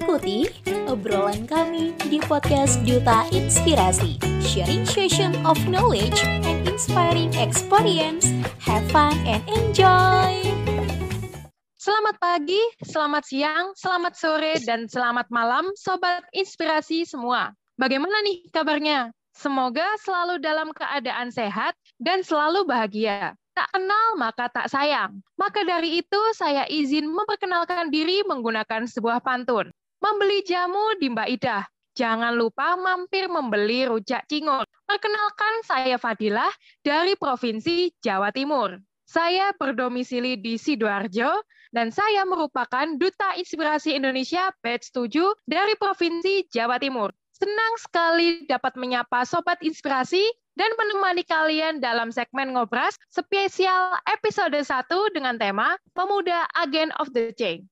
Ikuti obrolan kami di podcast Duta Inspirasi, sharing session of knowledge and inspiring experience. Have fun and enjoy! Selamat pagi, selamat siang, selamat sore, dan selamat malam, Sobat Inspirasi semua. Bagaimana nih kabarnya? Semoga selalu dalam keadaan sehat dan selalu bahagia. Tak kenal maka tak sayang. Maka dari itu saya izin memperkenalkan diri menggunakan sebuah pantun. Membeli jamu di Mbak Ida. Jangan lupa mampir membeli rujak cingur. Perkenalkan saya Fadilah dari Provinsi Jawa Timur. Saya berdomisili di Sidoarjo dan saya merupakan Duta Inspirasi Indonesia Batch 7 dari Provinsi Jawa Timur. Senang sekali dapat menyapa Sobat Inspirasi dan menemani kalian dalam segmen Ngobras spesial episode 1 dengan tema Pemuda Agent of the Change.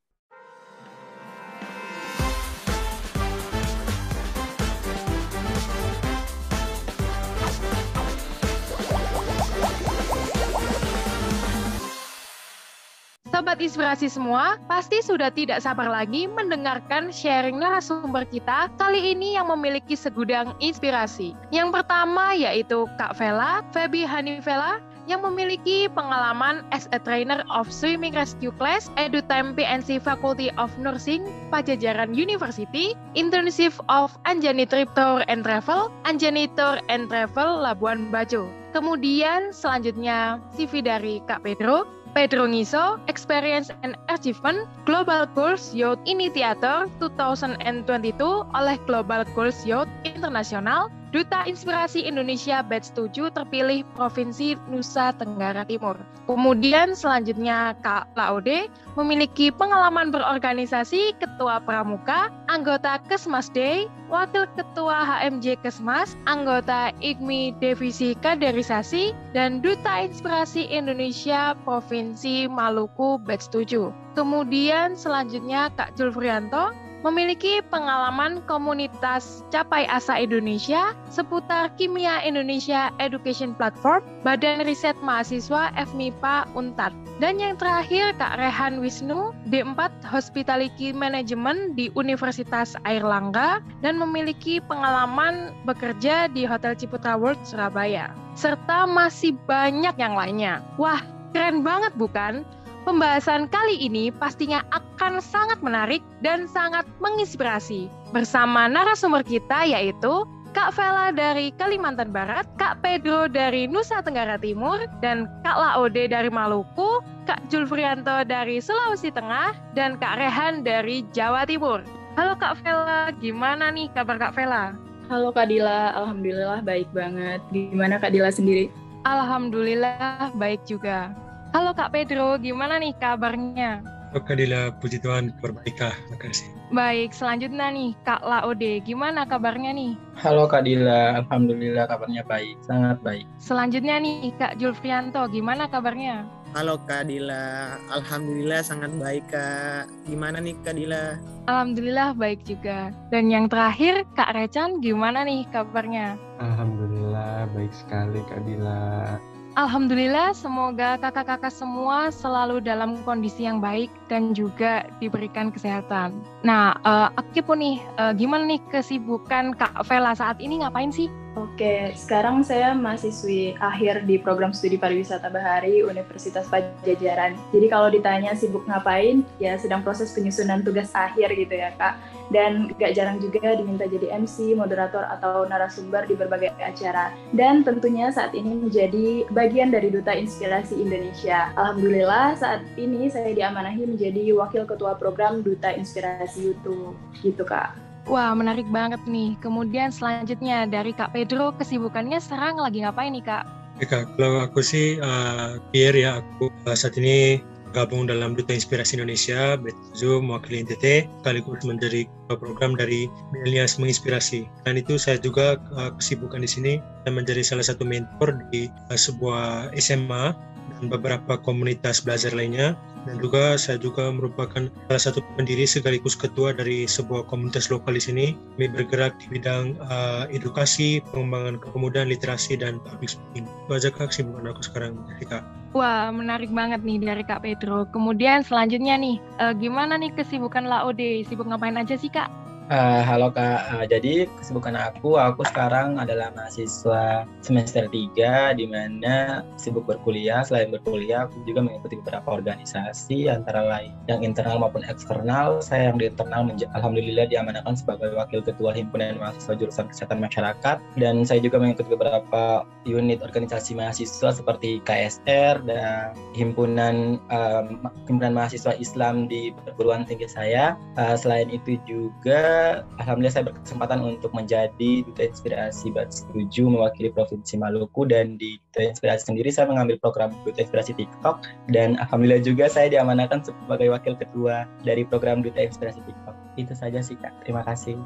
Sobat Inspirasi semua, pasti sudah tidak sabar lagi mendengarkan sharing narasumber kita kali ini yang memiliki segudang inspirasi. Yang pertama yaitu Kak Vela, Febi Hanifela, yang memiliki pengalaman as a trainer of swimming rescue class, EduTime PNC Faculty of Nursing, Pajajaran University, internship of Anjani Trip Tour and Travel, Anjani Tour and Travel Labuan Bajo. Kemudian selanjutnya CV dari Kak Pedro, Pedro Ngiso, Experience and Achievement Global Goals Youth Initiator 2022 oleh Global Goals Youth Internasional Duta Inspirasi Indonesia Batch 7 terpilih Provinsi Nusa Tenggara Timur. Kemudian selanjutnya Kak Laude memiliki pengalaman berorganisasi Ketua Pramuka, anggota Kesmas Day, Wakil Ketua HMJ Kesmas, anggota IGMI Divisi Kaderisasi, dan Duta Inspirasi Indonesia Provinsi Maluku Batch 7. Kemudian selanjutnya Kak Julfrianto memiliki pengalaman komunitas Capai Asa Indonesia seputar Kimia Indonesia Education Platform, Badan Riset Mahasiswa FMIPA UNTAD. Dan yang terakhir Kak Rehan Wisnu, D4 Hospitality Management di Universitas Airlangga dan memiliki pengalaman bekerja di Hotel Ciputra World Surabaya. Serta masih banyak yang lainnya. Wah, keren banget bukan? Pembahasan kali ini pastinya akan sangat menarik dan sangat menginspirasi. Bersama narasumber kita yaitu Kak Vela dari Kalimantan Barat, Kak Pedro dari Nusa Tenggara Timur, dan Kak Laode dari Maluku, Kak Julfrianto dari Sulawesi Tengah, dan Kak Rehan dari Jawa Timur. Halo Kak Vela, gimana nih kabar Kak Vela? Halo Kak Dila, Alhamdulillah baik banget. Gimana Kak Dila sendiri? Alhamdulillah baik juga. Halo Kak Pedro, gimana nih kabarnya? Dila, puji Tuhan, perbaikan. Terima kasih. Baik, selanjutnya nih Kak Laode, gimana kabarnya nih? Halo Kak Dila, Alhamdulillah kabarnya baik, sangat baik. Selanjutnya nih Kak Julfrianto, gimana kabarnya? Halo Kak Dila, Alhamdulillah sangat baik Kak. Gimana nih Kak Dila? Alhamdulillah baik juga. Dan yang terakhir Kak Recan, gimana nih kabarnya? Alhamdulillah baik sekali Kak Dila. Alhamdulillah, semoga kakak-kakak semua selalu dalam kondisi yang baik dan juga diberikan kesehatan. Nah, uh, nih, uh, gimana nih kesibukan Kak Vela saat ini ngapain sih? Oke, sekarang saya mahasiswi akhir di program studi pariwisata Bahari Universitas Pajajaran. Jadi kalau ditanya sibuk ngapain, ya sedang proses penyusunan tugas akhir gitu ya kak. Dan gak jarang juga diminta jadi MC, moderator atau narasumber di berbagai acara. Dan tentunya saat ini menjadi bagian dari Duta Inspirasi Indonesia. Alhamdulillah saat ini saya diamanahi menjadi wakil ketua program Duta Inspirasi YouTube. Gitu kak. Wah, menarik banget nih. Kemudian selanjutnya dari Kak Pedro, kesibukannya sekarang lagi ngapain nih, Kak? Ya, Kak, kalau aku sih uh, Pierre ya, aku uh, saat ini gabung dalam Duta Inspirasi Indonesia, BTZU mewakili NTT, sekaligus menjadi program dari Milenials Menginspirasi. Dan itu saya juga uh, kesibukan di sini dan menjadi salah satu mentor di uh, sebuah SMA dan beberapa komunitas belajar lainnya. Dan juga saya juga merupakan salah satu pendiri sekaligus ketua dari sebuah komunitas lokal di sini. Kami bergerak di bidang uh, edukasi, pengembangan kepemudaan, literasi, dan public speaking. Itu aja kak kesibukan aku sekarang, Kak. Wah, menarik banget nih dari Kak Pedro. Kemudian selanjutnya nih, uh, gimana nih kesibukan Laode? Sibuk ngapain aja sih Kak? Uh, halo Kak, uh, jadi kesibukan aku, aku sekarang adalah mahasiswa semester 3 di mana sibuk berkuliah. Selain berkuliah, aku juga mengikuti beberapa organisasi antara lain yang internal maupun eksternal. Saya yang di internal alhamdulillah diamanahkan sebagai wakil ketua himpunan mahasiswa jurusan kesehatan masyarakat dan saya juga mengikuti beberapa unit organisasi mahasiswa seperti KSR dan himpunan um, himpunan mahasiswa Islam di perguruan tinggi saya. Uh, selain itu juga alhamdulillah saya berkesempatan untuk menjadi duta inspirasi Bat 7 mewakili Provinsi Maluku dan di duta inspirasi sendiri saya mengambil program duta inspirasi TikTok dan alhamdulillah juga saya diamanahkan sebagai wakil ketua dari program duta inspirasi TikTok. Itu saja sih Kak. Terima kasih.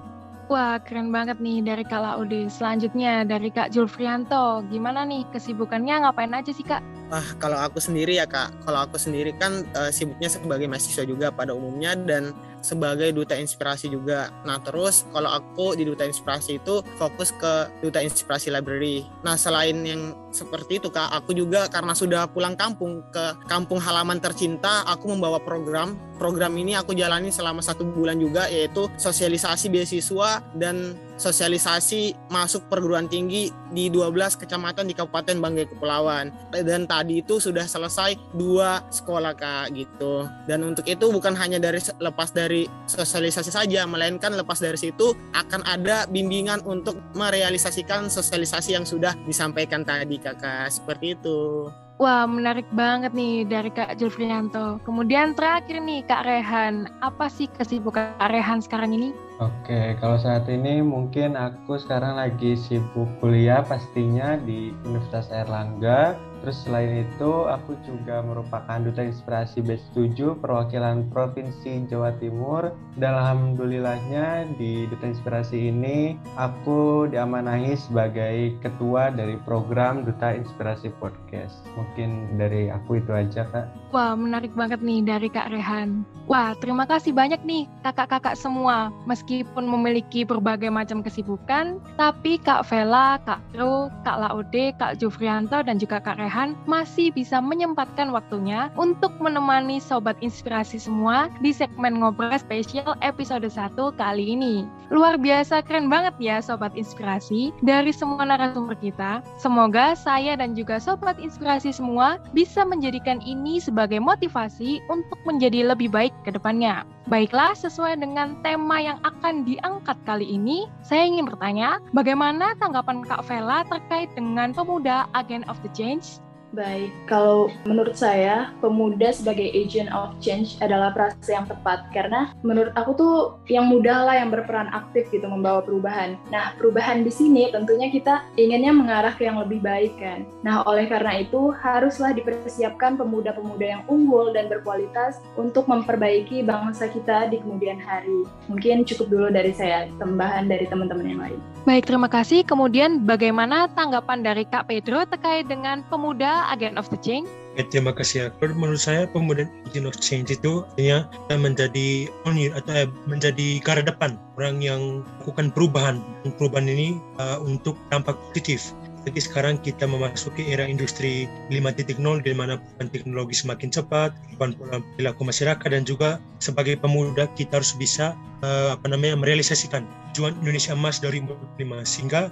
Wah, keren banget nih dari Kak Laude. Selanjutnya dari Kak Julfrianto. Gimana nih kesibukannya ngapain aja sih Kak? Wah, kalau aku sendiri ya Kak, kalau aku sendiri kan uh, sibuknya sebagai mahasiswa juga pada umumnya dan sebagai duta inspirasi juga. Nah terus kalau aku di duta inspirasi itu fokus ke duta inspirasi library. Nah selain yang seperti itu kak, aku juga karena sudah pulang kampung ke kampung halaman tercinta, aku membawa program. Program ini aku jalani selama satu bulan juga yaitu sosialisasi beasiswa dan sosialisasi masuk perguruan tinggi di 12 kecamatan di Kabupaten Banggai Kepulauan. Dan tadi itu sudah selesai dua sekolah kak gitu. Dan untuk itu bukan hanya dari lepas dari dari sosialisasi saja, melainkan lepas dari situ akan ada bimbingan untuk merealisasikan sosialisasi yang sudah disampaikan tadi kakak. Seperti itu. Wah, menarik banget nih dari Kak Julfrianto. Kemudian terakhir nih Kak Rehan, apa sih kesibukan Kak Rehan sekarang ini? Oke, kalau saat ini mungkin aku sekarang lagi sibuk kuliah pastinya di Universitas Erlangga Terus selain itu, aku juga merupakan Duta Inspirasi Batch 7 perwakilan Provinsi Jawa Timur. Dan alhamdulillahnya di Duta Inspirasi ini, aku diamanahi sebagai ketua dari program Duta Inspirasi Podcast. Mungkin dari aku itu aja, Kak. Wah, menarik banget nih dari Kak Rehan. Wah, terima kasih banyak nih kakak-kakak semua. Meskipun memiliki berbagai macam kesibukan, tapi Kak Vela, Kak Tru, Kak Laude, Kak Jufrianto, dan juga Kak Rehan Rehan masih bisa menyempatkan waktunya untuk menemani Sobat Inspirasi semua di segmen Ngobrol Spesial episode 1 kali ini. Luar biasa keren banget ya Sobat Inspirasi dari semua narasumber kita. Semoga saya dan juga Sobat Inspirasi semua bisa menjadikan ini sebagai motivasi untuk menjadi lebih baik ke depannya. Baiklah, sesuai dengan tema yang akan diangkat kali ini, saya ingin bertanya, bagaimana tanggapan Kak Vela terkait dengan pemuda Agent of the Change Baik, kalau menurut saya pemuda sebagai agent of change adalah frase yang tepat karena menurut aku tuh yang muda lah yang berperan aktif gitu membawa perubahan. Nah, perubahan di sini tentunya kita inginnya mengarah ke yang lebih baik kan. Nah, oleh karena itu haruslah dipersiapkan pemuda-pemuda yang unggul dan berkualitas untuk memperbaiki bangsa kita di kemudian hari. Mungkin cukup dulu dari saya, tambahan dari teman-teman yang lain. Baik, terima kasih. Kemudian bagaimana tanggapan dari Kak Pedro terkait dengan pemuda agent of the change? Ya, terima kasih. Kalau menurut saya pemuda agent of change itu artinya menjadi pionir atau eh, menjadi garda depan orang yang melakukan perubahan. Perubahan ini uh, untuk dampak positif jadi sekarang kita memasuki era industri 5.0 di mana teknologi semakin cepat, perubahan pola perilaku masyarakat dan juga sebagai pemuda kita harus bisa uh, apa namanya merealisasikan tujuan Indonesia Emas 2045 sehingga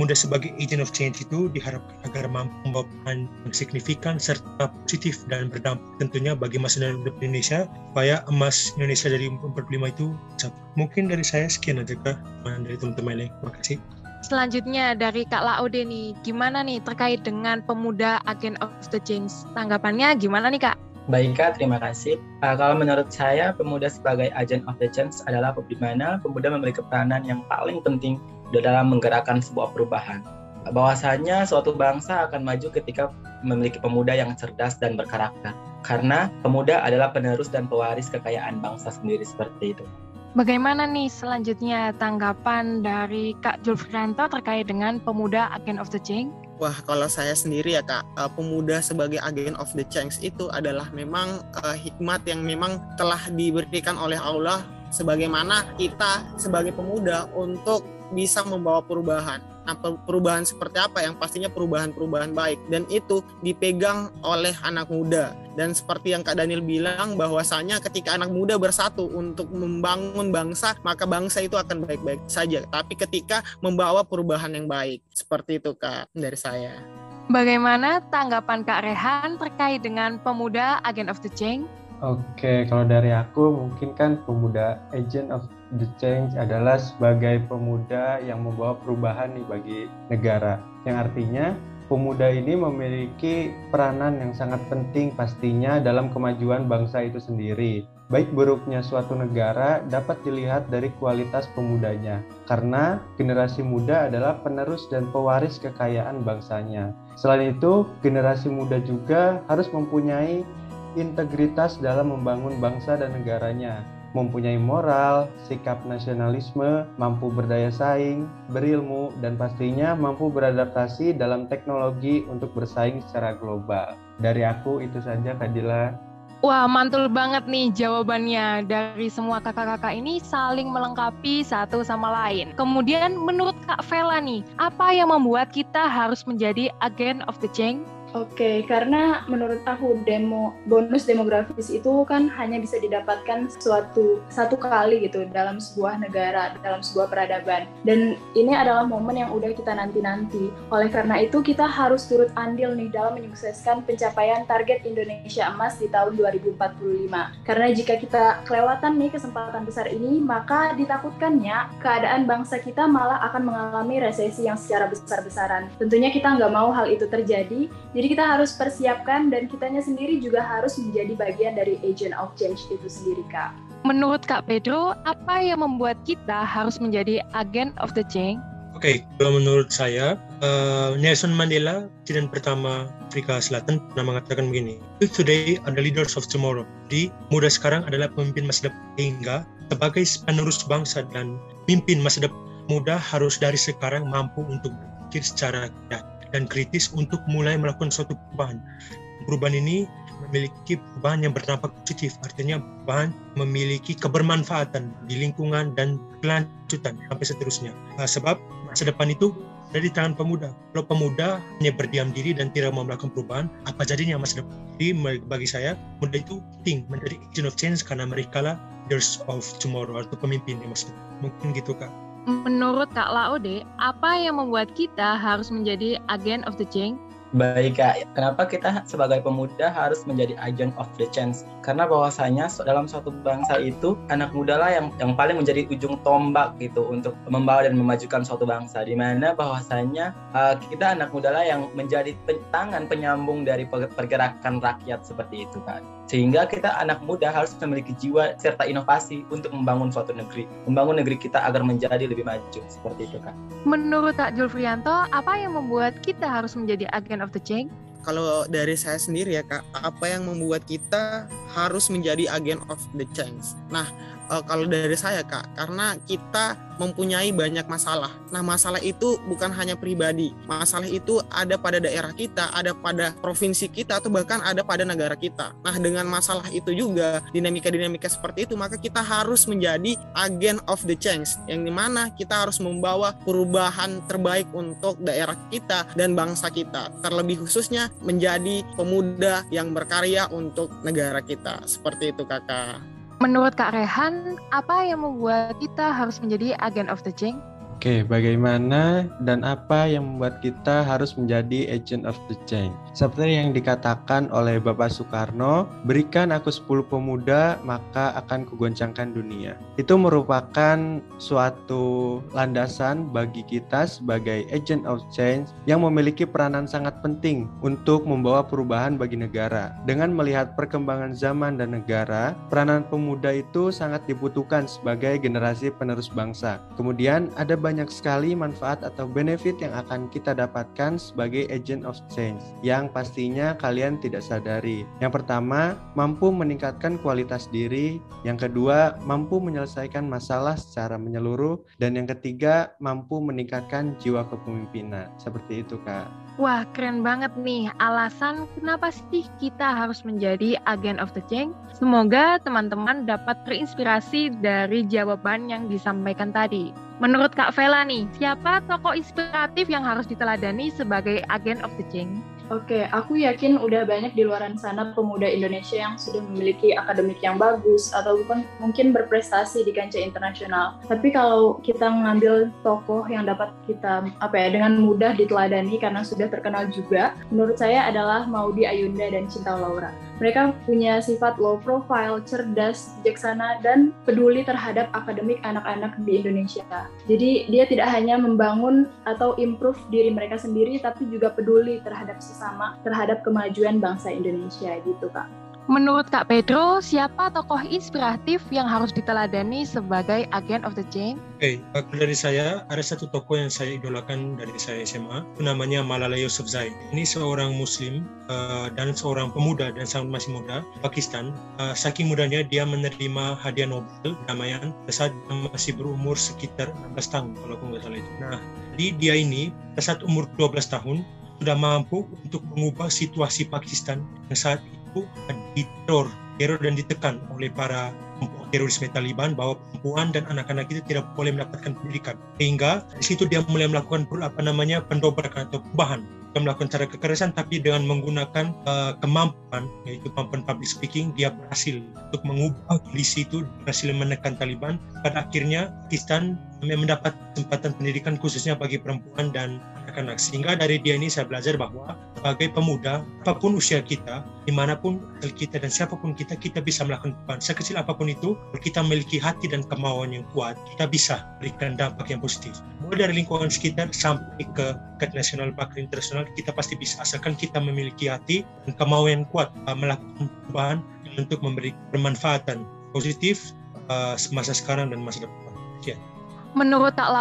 muda sebagai agent of change itu diharapkan agar mampu membawa peran yang signifikan serta positif dan berdampak tentunya bagi masa depan Indonesia supaya emas Indonesia dari 2045 itu capai. Mungkin dari saya sekian aja kak dari teman-teman lain. Terima kasih. Selanjutnya dari Kak Laude nih, gimana nih terkait dengan pemuda Agent of the Change? Tanggapannya gimana nih Kak? Baik Kak, terima kasih. Uh, kalau menurut saya, pemuda sebagai agent of the change adalah di mana pemuda memiliki peranan yang paling penting dalam menggerakkan sebuah perubahan. Bahwasanya suatu bangsa akan maju ketika memiliki pemuda yang cerdas dan berkarakter. Karena pemuda adalah penerus dan pewaris kekayaan bangsa sendiri seperti itu. Bagaimana nih selanjutnya tanggapan dari Kak Julfrianto terkait dengan pemuda Agent of the Change? Wah, kalau saya sendiri ya kak, uh, pemuda sebagai agen of the change itu adalah memang uh, hikmat yang memang telah diberikan oleh Allah sebagaimana kita sebagai pemuda untuk bisa membawa perubahan. Nah, perubahan seperti apa yang pastinya perubahan-perubahan baik dan itu dipegang oleh anak muda. Dan seperti yang Kak Daniel bilang bahwasanya ketika anak muda bersatu untuk membangun bangsa, maka bangsa itu akan baik-baik saja. Tapi ketika membawa perubahan yang baik. Seperti itu Kak dari saya. Bagaimana tanggapan Kak Rehan terkait dengan pemuda Agent of the Change? Oke, kalau dari aku mungkin kan pemuda Agent of the change adalah sebagai pemuda yang membawa perubahan nih bagi negara. Yang artinya pemuda ini memiliki peranan yang sangat penting pastinya dalam kemajuan bangsa itu sendiri. Baik buruknya suatu negara dapat dilihat dari kualitas pemudanya, karena generasi muda adalah penerus dan pewaris kekayaan bangsanya. Selain itu, generasi muda juga harus mempunyai integritas dalam membangun bangsa dan negaranya, mempunyai moral, sikap nasionalisme, mampu berdaya saing, berilmu, dan pastinya mampu beradaptasi dalam teknologi untuk bersaing secara global. Dari aku itu saja Kadila. Wah, mantul banget nih jawabannya. Dari semua kakak-kakak ini saling melengkapi satu sama lain. Kemudian menurut Kak Vela nih, apa yang membuat kita harus menjadi agen of the change? Oke, karena menurut aku demo bonus demografis itu kan hanya bisa didapatkan suatu satu kali gitu dalam sebuah negara, dalam sebuah peradaban. Dan ini adalah momen yang udah kita nanti-nanti. Oleh karena itu kita harus turut andil nih dalam menyukseskan pencapaian target Indonesia Emas di tahun 2045. Karena jika kita kelewatan nih kesempatan besar ini, maka ditakutkannya keadaan bangsa kita malah akan mengalami resesi yang secara besar-besaran. Tentunya kita nggak mau hal itu terjadi. Jadi kita harus persiapkan dan kitanya sendiri juga harus menjadi bagian dari agent of change itu sendiri, Kak. Menurut Kak Pedro, apa yang membuat kita harus menjadi agent of the change? Oke, okay, kalau menurut saya, uh, Nelson Mandela, presiden pertama Afrika Selatan, pernah mengatakan begini, today are the leaders of tomorrow. Jadi, muda sekarang adalah pemimpin masa depan. Hingga, sebagai penerus bangsa dan pemimpin masa depan, muda harus dari sekarang mampu untuk berpikir secara kreatif dan kritis untuk mulai melakukan suatu perubahan. Perubahan ini memiliki perubahan yang berdampak positif, artinya perubahan memiliki kebermanfaatan di lingkungan dan kelanjutan sampai seterusnya. Nah, sebab masa depan itu ada di tangan pemuda. Kalau pemuda hanya berdiam diri dan tidak mau melakukan perubahan, apa jadinya masa depan? Jadi bagi saya, muda itu penting menjadi agent of change karena mereka lah leaders of tomorrow atau pemimpin di masa depan. Mungkin gitu kak. Menurut Kak Laode, apa yang membuat kita harus menjadi agen of the change? Baik Kak, kenapa kita sebagai pemuda harus menjadi agent of the change? Karena bahwasanya dalam suatu bangsa itu anak muda lah yang yang paling menjadi ujung tombak gitu untuk membawa dan memajukan suatu bangsa. Di mana bahwasanya uh, kita anak muda lah yang menjadi tangan penyambung dari pergerakan rakyat seperti itu Kak sehingga kita anak muda harus memiliki jiwa serta inovasi untuk membangun suatu negeri, membangun negeri kita agar menjadi lebih maju seperti itu kak. Menurut Kak Julfrianto, apa yang membuat kita harus menjadi agen of the change? Kalau dari saya sendiri ya kak, apa yang membuat kita harus menjadi agen of the change? Nah, uh, kalau dari saya kak karena kita mempunyai banyak masalah. Nah masalah itu bukan hanya pribadi. Masalah itu ada pada daerah kita ada pada provinsi kita atau bahkan ada pada negara kita. Nah dengan masalah itu juga dinamika-dinamika seperti itu maka kita harus menjadi agen of the change yang di mana kita harus membawa perubahan terbaik untuk daerah kita dan bangsa kita. Terlebih khususnya menjadi pemuda yang berkarya untuk negara kita. Seperti itu kakak Menurut Kak Rehan, apa yang membuat kita harus menjadi agen of the change? Oke, bagaimana dan apa yang membuat kita harus menjadi agent of the change? Seperti yang dikatakan oleh Bapak Soekarno, berikan aku 10 pemuda, maka akan kugoncangkan dunia. Itu merupakan suatu landasan bagi kita sebagai agent of change yang memiliki peranan sangat penting untuk membawa perubahan bagi negara. Dengan melihat perkembangan zaman dan negara, peranan pemuda itu sangat dibutuhkan sebagai generasi penerus bangsa. Kemudian ada banyak banyak sekali manfaat atau benefit yang akan kita dapatkan sebagai agent of change yang pastinya kalian tidak sadari. Yang pertama, mampu meningkatkan kualitas diri. Yang kedua, mampu menyelesaikan masalah secara menyeluruh. Dan yang ketiga, mampu meningkatkan jiwa kepemimpinan. Seperti itu, Kak. Wah, keren banget nih alasan kenapa sih kita harus menjadi agen of the change. Semoga teman-teman dapat terinspirasi dari jawaban yang disampaikan tadi. Menurut Kak Vela nih, siapa tokoh inspiratif yang harus diteladani sebagai agen of the change? Oke, aku yakin udah banyak di luar sana pemuda Indonesia yang sudah memiliki akademik yang bagus atau bukan mungkin berprestasi di kancah internasional. Tapi kalau kita mengambil tokoh yang dapat kita apa ya dengan mudah diteladani karena sudah terkenal juga, menurut saya adalah Maudi Ayunda dan Cinta Laura. Mereka punya sifat low profile, cerdas, bijaksana, dan peduli terhadap akademik anak-anak di Indonesia. Jadi dia tidak hanya membangun atau improve diri mereka sendiri, tapi juga peduli terhadap sesama, terhadap kemajuan bangsa Indonesia gitu kak. Menurut Kak Pedro, siapa tokoh inspiratif yang harus diteladani sebagai agen of the change? Oke, okay, dari saya ada satu tokoh yang saya idolakan dari saya SMA, namanya Malala Yousafzai. Ini seorang Muslim uh, dan seorang pemuda dan sangat masih muda, Pakistan. Uh, saking mudanya dia menerima hadiah Nobel perdamaian saat masih berumur sekitar 16 tahun kalau aku nggak salah itu. Nah, di dia ini saat umur 12 tahun sudah mampu untuk mengubah situasi Pakistan yang saat itu diteror, teror dan ditekan oleh para terorisme Taliban bahwa perempuan dan anak-anak itu tidak boleh mendapatkan pendidikan. Sehingga di situ dia mulai melakukan apa namanya pendobrakan atau perubahan dia melakukan cara kekerasan tapi dengan menggunakan uh, kemampuan yaitu kemampuan public speaking dia berhasil untuk mengubah kondisi itu berhasil menekan Taliban pada akhirnya Pakistan mendapat kesempatan pendidikan khususnya bagi perempuan dan anak-anak. Sehingga dari dia ini saya belajar bahwa sebagai pemuda apa pun usia kita di mana pun kita dan siapa pun kita kita bisa melakukan perubahan. Sekecil apa pun itu kita memiliki hati dan kemauan yang kuat kita bisa berikan dampak yang positif. Mulai dari lingkungan sekitar sampai ke tingkat nasional bahkan internasional kita pasti bisa. Asalkan kita memiliki hati dan kemauan yang kuat uh, melakukan perubahan untuk memberi bermanfaatan positif uh, masa sekarang dan masa depan. Menurut tak